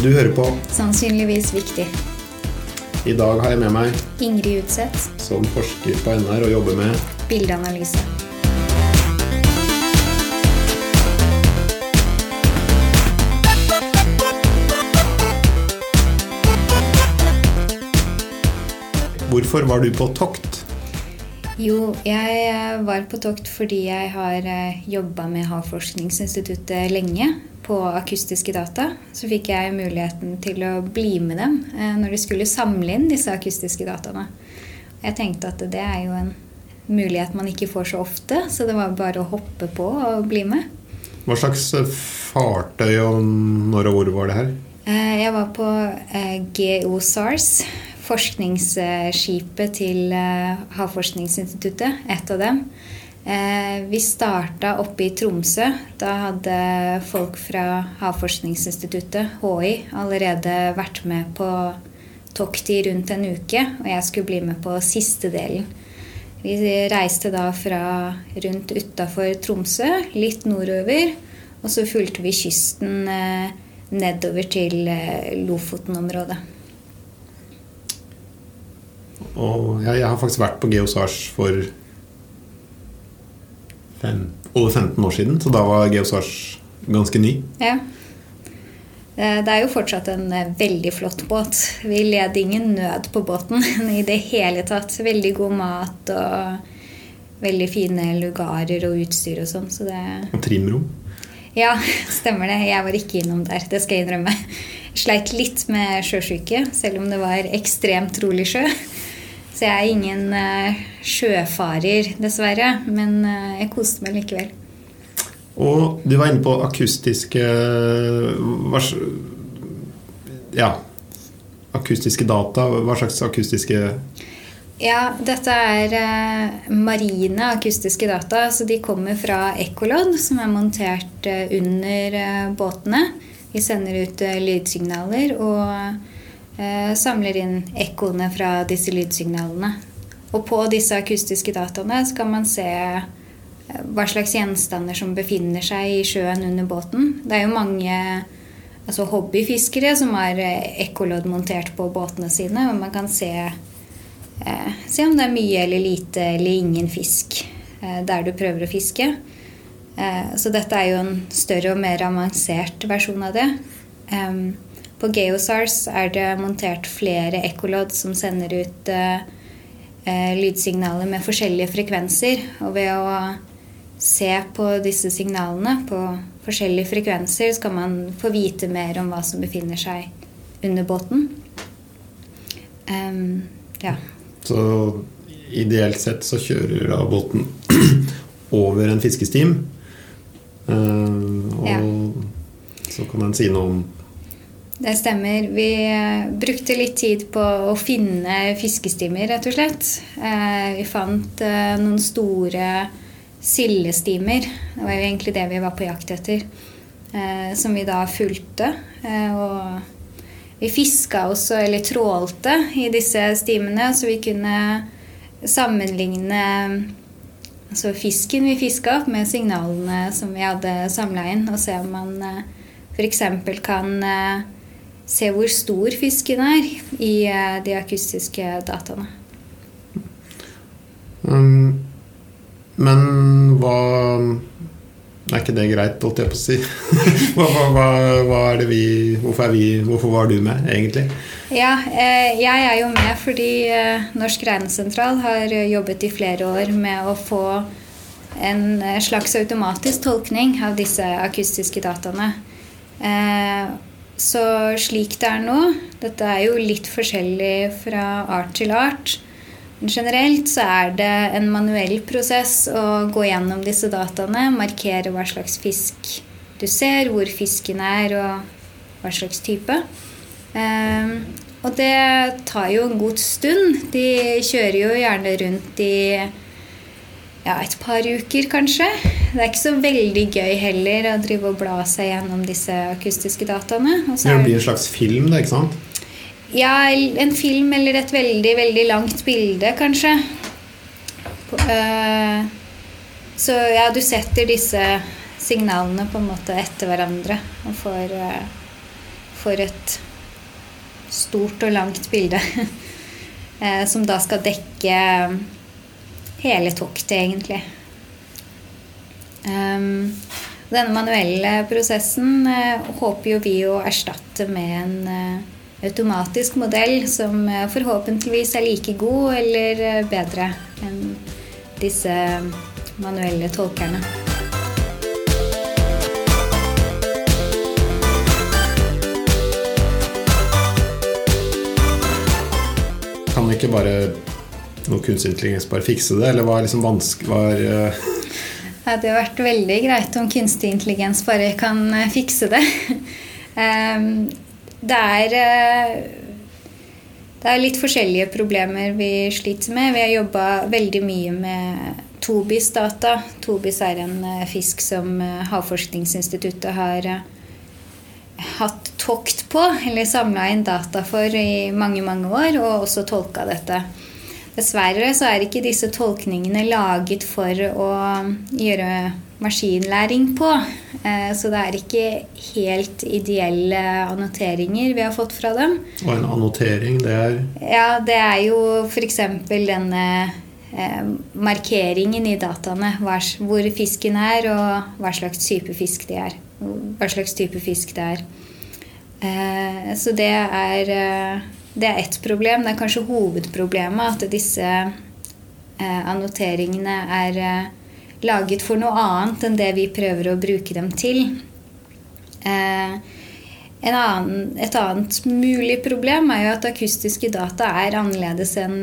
Du hører på. Sannsynligvis viktig. I dag har jeg med meg, Ingrid Utseth, som forsker på NR og jobber med bildeanalyse. Hvorfor var du på tokt? Jo, jeg var på tokt fordi jeg har jobba med Havforskningsinstituttet lenge på akustiske data. Så fikk jeg muligheten til å bli med dem eh, når de skulle samle inn disse akustiske dataene. Jeg tenkte at det er jo en mulighet man ikke får så ofte, så det var bare å hoppe på og bli med. Hva slags fartøy og når og hvor var det her? Eh, jeg var på eh, GOSARS, forskningsskipet til Havforskningsinstituttet. Et av dem. Vi starta oppe i Tromsø. Da hadde folk fra Havforskningsinstituttet, HI, allerede vært med på tokt i rundt en uke. Og jeg skulle bli med på siste delen. Vi reiste da fra rundt utafor Tromsø, litt nordover. Og så fulgte vi kysten nedover til Lofoten-området. Og jeg, jeg, har faktisk vært på Geosars for fem, over 15 år siden, så da var Geosars ganske ny. Ja. Det er jo fortsatt en veldig flott båt. Vi led ingen nød på båten i det hele tatt. Veldig god mat og veldig fine lugarer og utstyr og sånn. Så det... Og trimrom? Ja, stemmer det. Jeg var ikke innom der, det skal jeg innrømme. Sleit litt med sjøsyke, selv om det var ekstremt rolig sjø. Så jeg er ingen sjøfarer, dessverre. Men jeg koste meg likevel. Og du var inne på akustiske Ja, akustiske data. Hva slags akustiske Ja, dette er marine akustiske data. Så de kommer fra ekkolodd, som er montert under båtene. Vi sender ut lydsignaler og samler inn ekkoene fra disse lydsignalene. Og på disse akustiske dataene skal man se hva slags gjenstander som befinner seg i sjøen under båten. Det er jo mange altså hobbyfiskere som har ekkolodd montert på båtene sine. Og man kan se, eh, se om det er mye eller lite eller ingen fisk eh, der du prøver å fiske. Eh, så dette er jo en større og mer avansert versjon av det. På Geosars er det montert flere ekkolodd som sender ut lydsignaler med forskjellige frekvenser. Og ved å se på disse signalene på forskjellige frekvenser, skal man få vite mer om hva som befinner seg under båten. Um, ja. Så ideelt sett så kjører da båten over en fiskestim. Um, og Ja. så kan den si noe om Det stemmer. Vi brukte litt tid på å finne fiskestimer, rett og slett. Eh, vi fant eh, noen store sildestimer. Det var jo egentlig det vi var på jakt etter. Eh, som vi da fulgte. Eh, og vi fiska også, eller trålte, i disse stimene, så vi kunne sammenligne altså fisken vi fiska opp, med signalene som vi hadde samla inn, og se om man eh, f.eks. kan eh, se hvor stor fisken er i eh, de akustiske dataene. um, Men hva Er ikke det greit, holdt jeg på å si? hva, hva, hva, er det vi hvorfor, er vi hvorfor var du med, egentlig? Ja, eh, jeg er jo med fordi eh, Norsk regnesentral har jobbet i flere år med å få en slags automatisk tolkning av disse akustiske dataene. Eh, Så slik det er nå Dette er jo litt forskjellig fra art til art. Men generelt så er det en manuell prosess å gå gjennom disse dataene, markere hva slags fisk du ser, hvor fisken er og hva slags type. Ehm, og det tar jo en god stund. De kjører jo gjerne rundt i ja, et par uker, kanskje. Det er ikke så veldig gøy heller å drive og bla seg gjennom disse akustiske dataene. Det blir en slags film, det, ikke sant? ja, en film eller et veldig, veldig langt bilde, kanskje. Øh, Så ja, du setter disse signalene på en måte etter hverandre og får, øh, får et stort og langt bilde. Eh, som da skal dekke hele toktet, egentlig. Um, denne manuelle prosessen uh, håper jo vi å erstatte med en uh, automatisk modell som uh, forhåpentligvis er like god eller bedre enn disse manuelle tolkerne. Kan ikke bare noe kunstig intelligens bare fikse det, eller var liksom vanskelig uh... Det hadde vært veldig greit om kunstig intelligens bare kan eh, fikse det. um, det er uh, det er litt forskjellige problemer vi sliter med. Vi har jobba veldig mye med Tobis-data. Tobis er en fisk som Havforskningsinstituttet har hatt tokt på, eller samla inn data for i mange, mange år, og også tolka dette. Dessverre så er ikke disse tolkningene laget for å gjøre maskinlæring på. Eh, så det er ikke helt ideelle annoteringer vi har fått fra dem. Og en annotering, det er Ja, det er jo f.eks. denne eh, markeringen i dataene. Hvor fisken er, og hva slags type fisk det er hva slags type fisk det er. Eh, så det er, det er ett problem. Det er kanskje hovedproblemet at disse eh, annoteringene er laget for noe annet enn det vi prøver å bruke dem til. Annen, et annet mulig problem er jo at akustiske data er annerledes enn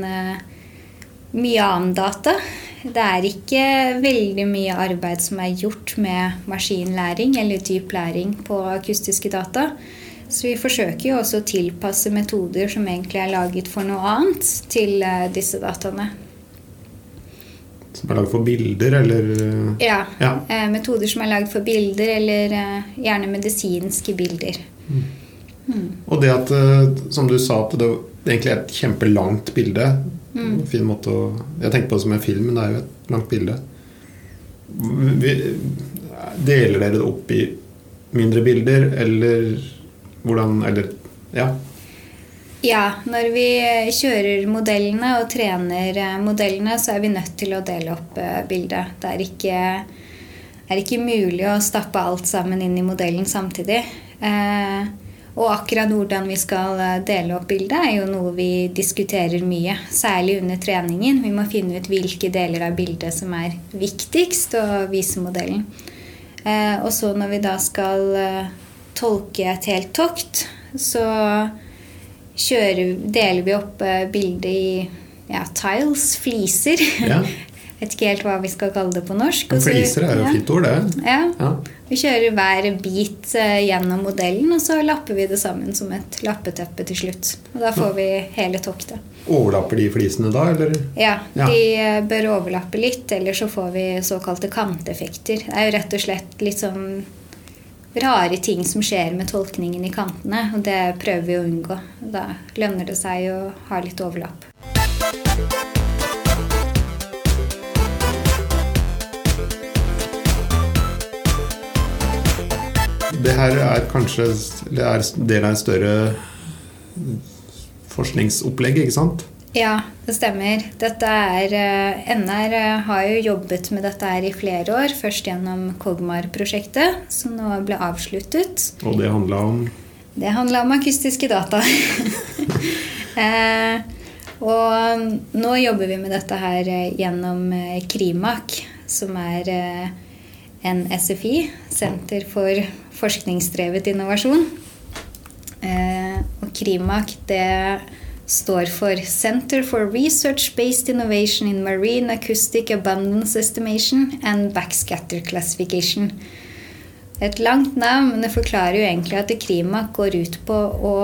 mye annen data. Det er ikke veldig mye arbeid som er gjort med maskinlæring eller dyp læring på akustiske data. Så vi forsøker jo også å tilpasse metoder som egentlig er laget for noe annet, til eh, disse dataene. Som er laget for bilder, eller Ja. ja. Eh, metoder som er laget for bilder, eller eh, gjerne medisinske bilder. Mm. Mm. Og det at, som du sa, at det egentlig er et kjempelangt bilde Mm. Fin måte å Jeg tenker på det som en film, men det er jo et langt bilde. Vi, deler dere det opp i mindre bilder, eller hvordan Eller ja. Ja, når vi kjører modellene og trener eh, modellene, så er vi nødt til å dele opp eh, bildet. Det er ikke, er ikke mulig å stappe alt sammen inn i modellen samtidig. Eh, og akkurat hvordan vi skal eh, dele opp bildet, er jo noe vi diskuterer mye. Særlig under treningen. Vi må finne ut hvilke deler av bildet som er viktigst å vise modellen. Eh, og så når vi da skal eh, tolke et helt tokt, så kjører, deler vi opp bildet i ja, tiles, fliser. Ja. Vet ikke helt hva vi skal kalle det på norsk. Fliser er jo ja. fint ord, det. Ja. ja. Vi kjører hver bit eh, gjennom modellen, og så lapper vi det sammen som et lappeteppe til slutt. Og da får vi hele toktet. Overlapper de flisene da, eller? Ja, ja, de eh, bør overlappe litt, eller så får vi såkalte kanteffekter. Det er jo rett og slett litt sånn rare ting som skjer med tolkningen i kantene, og det prøver vi å unngå. Da lønner det seg å ha litt overlapp. det her er kanskje det er del av et større forskningsopplegg, ikke sant? Ja, det stemmer. Er, eh, NR eh, har jo jobbet med dette her i flere år. Først gjennom Kogmar-prosjektet, som nå ble avsluttet. Og det handla om? Det handla om akustiske data. eh, og nå jobber vi med dette her eh, gjennom Krimak, som er en SFI, Senter for forskningsdrevet innovasjon. Eh, og Krimak det står for Center for Research-Based Innovation in Marine Acoustic Abundance Estimation and Backscatter Classification. Et langt navn, men det forklarer jo egentlig at Krimak går ut på å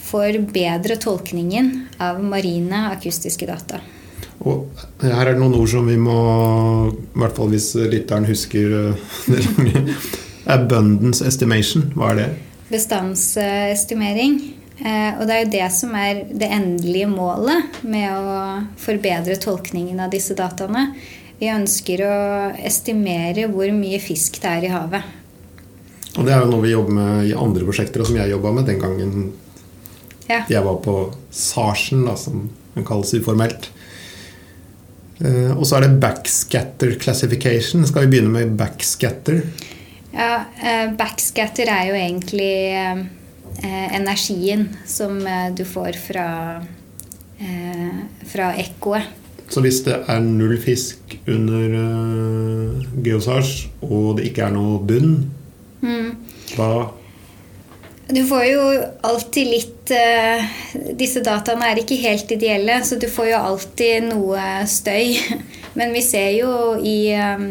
forbedre tolkningen av marine akustiske data. Og her er det noen ord som vi må, i hvert fall hvis lytteren husker eh, Abundance estimation, hva er det? Bestandsestimering. Eh, og det er jo det som er det endelige målet med å forbedre tolkningen av disse dataene. Vi ønsker å estimere hvor mye fisk det er i havet. Og det er jo noe vi jobber med i andre prosjekter, og som jeg jobba med den gangen Ja. jeg var på Sarsen, da, som den kalles uformelt. Eh, og så er det backscatter classification. Skal vi begynne med backscatter? Ja, eh, backscatter er jo egentlig energien som eh, du får fra, eh, fra ekkoet. Så hvis det er null fisk under uh, geosage, og det ikke er noe bunn, Mm. da Du får jo alltid litt eh, Disse dataene er ikke helt ideelle, så du får jo alltid noe støy. Men vi ser jo i, eh,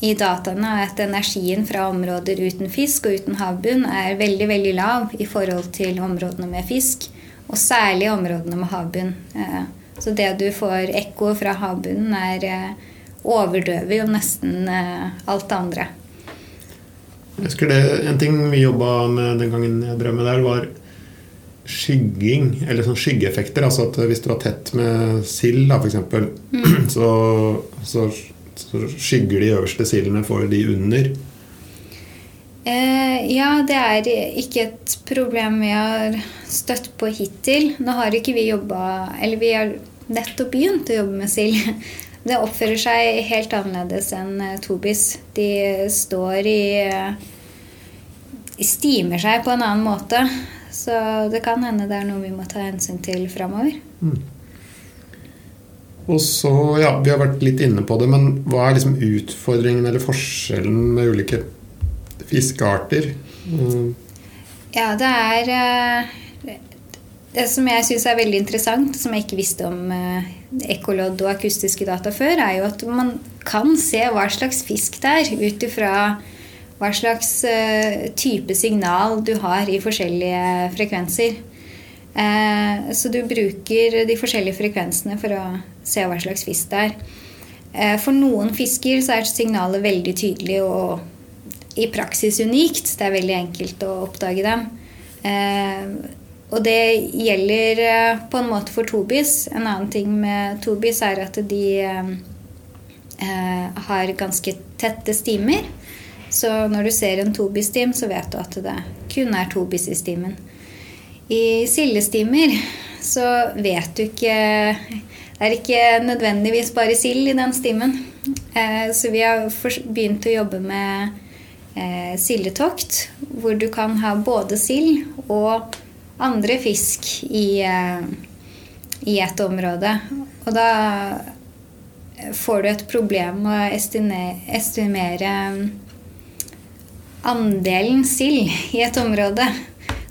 i dataene at energien fra områder uten fisk og uten havbunn er veldig veldig lav i forhold til områdene med fisk. Og særlig områdene med havbunn. Eh, Så det du får ekko fra havbunnen, er eh, overdøver jo nesten eh, alt det andre. Jeg husker det, En ting vi jobba med den gangen jeg drev med der, var skygging, eller sånn skyggeeffekter. Altså at hvis du var tett med sild, f.eks., mm. så, så, så skygger de øverste sildene for de under. Eh, ja, det er ikke et problem vi har støtt på hittil. Nå har ikke vi jobba Eller vi har nettopp begynt å jobbe med sild. Det oppfører seg helt annerledes enn eh, tobis. De står i De stimer seg på en annen måte. Så det kan hende det er noe vi må ta hensyn til framover. Og så, ja, Vi har vært litt inne på det, men hva er liksom utfordringen eller forskjellen med ulike fiskearter? Mm, Ja, det er eh, Det som jeg syns er veldig interessant, som jeg ikke visste om eh, ekkolodd og akustiske data før, er jo at man kan se hva slags fisk det er ut ifra hva slags eh, type signal du har i forskjellige frekvenser. Eh, Så du bruker de forskjellige frekvensene for å se hva slags fisk det er. Eh, For noen fisker så er signalet veldig tydelig og i praksis unikt. Det er veldig enkelt å oppdage dem. Eh, og det gjelder eh, på en måte for tobis. En annen ting med tobis er at de eh, eh, har ganske tette stimer. Så når du ser en tobis-stim, så vet du at det kun er tobis i stimen. I sildestimer så vet du ikke Det er ikke nødvendigvis bare sild i den stimen. Eh, Så vi har begynt å jobbe med eh, sildetokt, hvor du kan ha både sild og andre fisk i, eh, i et område. Og da får du et problem med å estime- estimere andelen sild i et område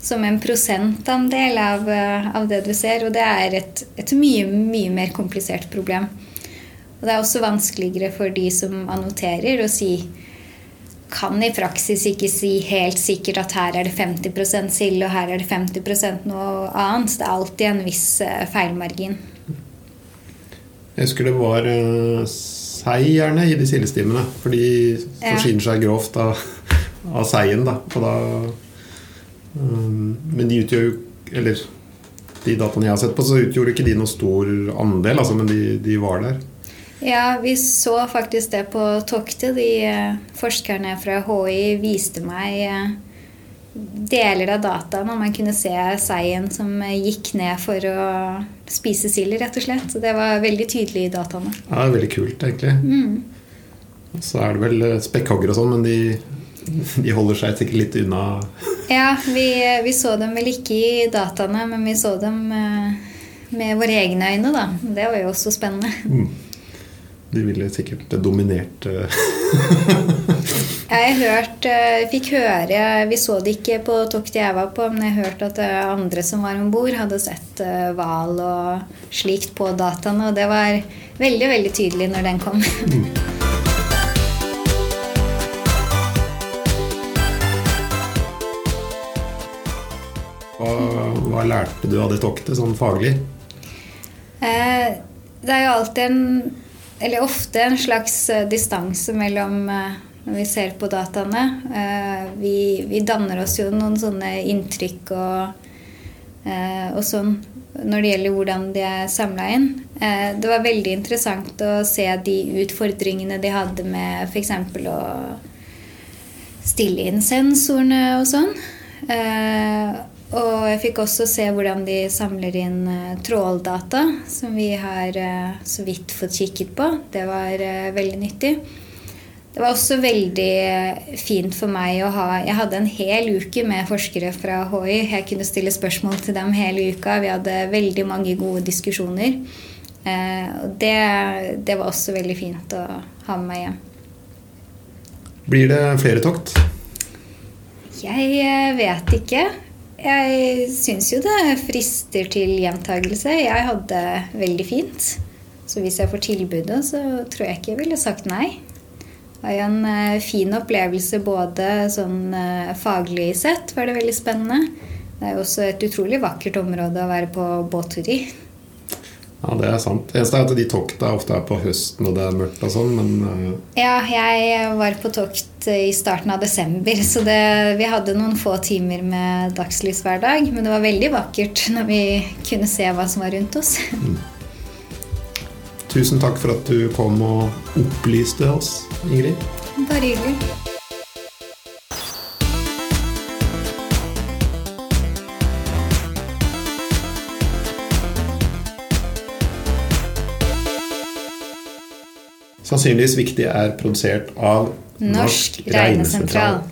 som en prosentandel av, eh, av det du ser. Og det er et, et mye, mye mer komplisert problem. Og det er også vanskeligere for de som annoterer, å si kan i praksis ikke si helt sikkert at her er det 50% sild og her er det 50 noe annet. Det er alltid en viss eh, feilmargin. Jeg husker det var uh, sei gjerne i de sildestimene, for de forsyner seg grovt av, av seien. Da. Og da men de utgjør jo Eller de dataene jeg har sett på, så utgjorde ikke de noe stor andel, altså, men de, de var der. Ja, vi så faktisk det på toktet. De eh, forskerne fra HI viste meg eh, deler av dataen, og man kunne se seien som eh, gikk ned for å spise sild, rett og slett. Så det var veldig tydelig i dataene. Ja, det er veldig kult, egentlig. Mm. Så er det vel spekkhoggere og sånn, men de, de holder seg sikkert litt unna. Ja, vi, vi så dem vel ikke i dataene, men vi så dem eh, med våre egne øyne, da. Det var jo også spennende. De ville sikkert dominert eh, Jeg hørt, eh, fikk høre Vi så det ikke på toktet jeg var på, men jeg hørte at eh, andre som var om bord, hadde sett eh, hval og slikt på dataene, og det var veldig, veldig tydelig når den kom. hva, lærte du av det toktet, sånn faglig? Eh, Det er jo alltid en Eller ofte en slags eh, distanse mellom eh, når vi ser på dataene. Eh, Vi, vi danner oss jo noen sånne inntrykk og, eh, og sånn når det gjelder hvordan de er samla inn. Eh, Det var veldig interessant å se de utfordringene de hadde med f.eks. å stille inn sensorene og sånn. Og jeg fikk også se hvordan de samler inn eh, tråldata, som vi har eh, så vidt fått kikket på. Det var eh, veldig nyttig. Det var også veldig fint for meg å ha Jeg hadde en hel uke med forskere fra HI. Jeg kunne stille spørsmål til dem hele uka. Vi hadde veldig mange gode diskusjoner. Og det, det var også veldig fint å ha med meg hjem. Blir det flere tokt? Jeg vet ikke. Jeg syns jo det frister til gjentagelse. Jeg hadde det veldig fint. Så hvis jeg får tilbudet, så tror jeg ikke jeg ville sagt nei. Det var jo en eh, fin opplevelse både sånn eh, faglig sett var det veldig spennende. Det er jo også et utrolig vakkert område å være på båttur i. Ja, det er sant. Det eneste er at de tokta ofte er på høsten og det er mørkt og sånn, men uh, Ja, jeg var på tokt i starten av desember, så det, vi hadde noen få timer med dagslys hver dag. Men det var veldig vakkert når vi kunne se hva som var rundt oss. tusen takk for at du kom og opplyste oss, Ingrid. Bare hyggelig. Sannsynligvis viktig er produsert av Norsk Regnesentral.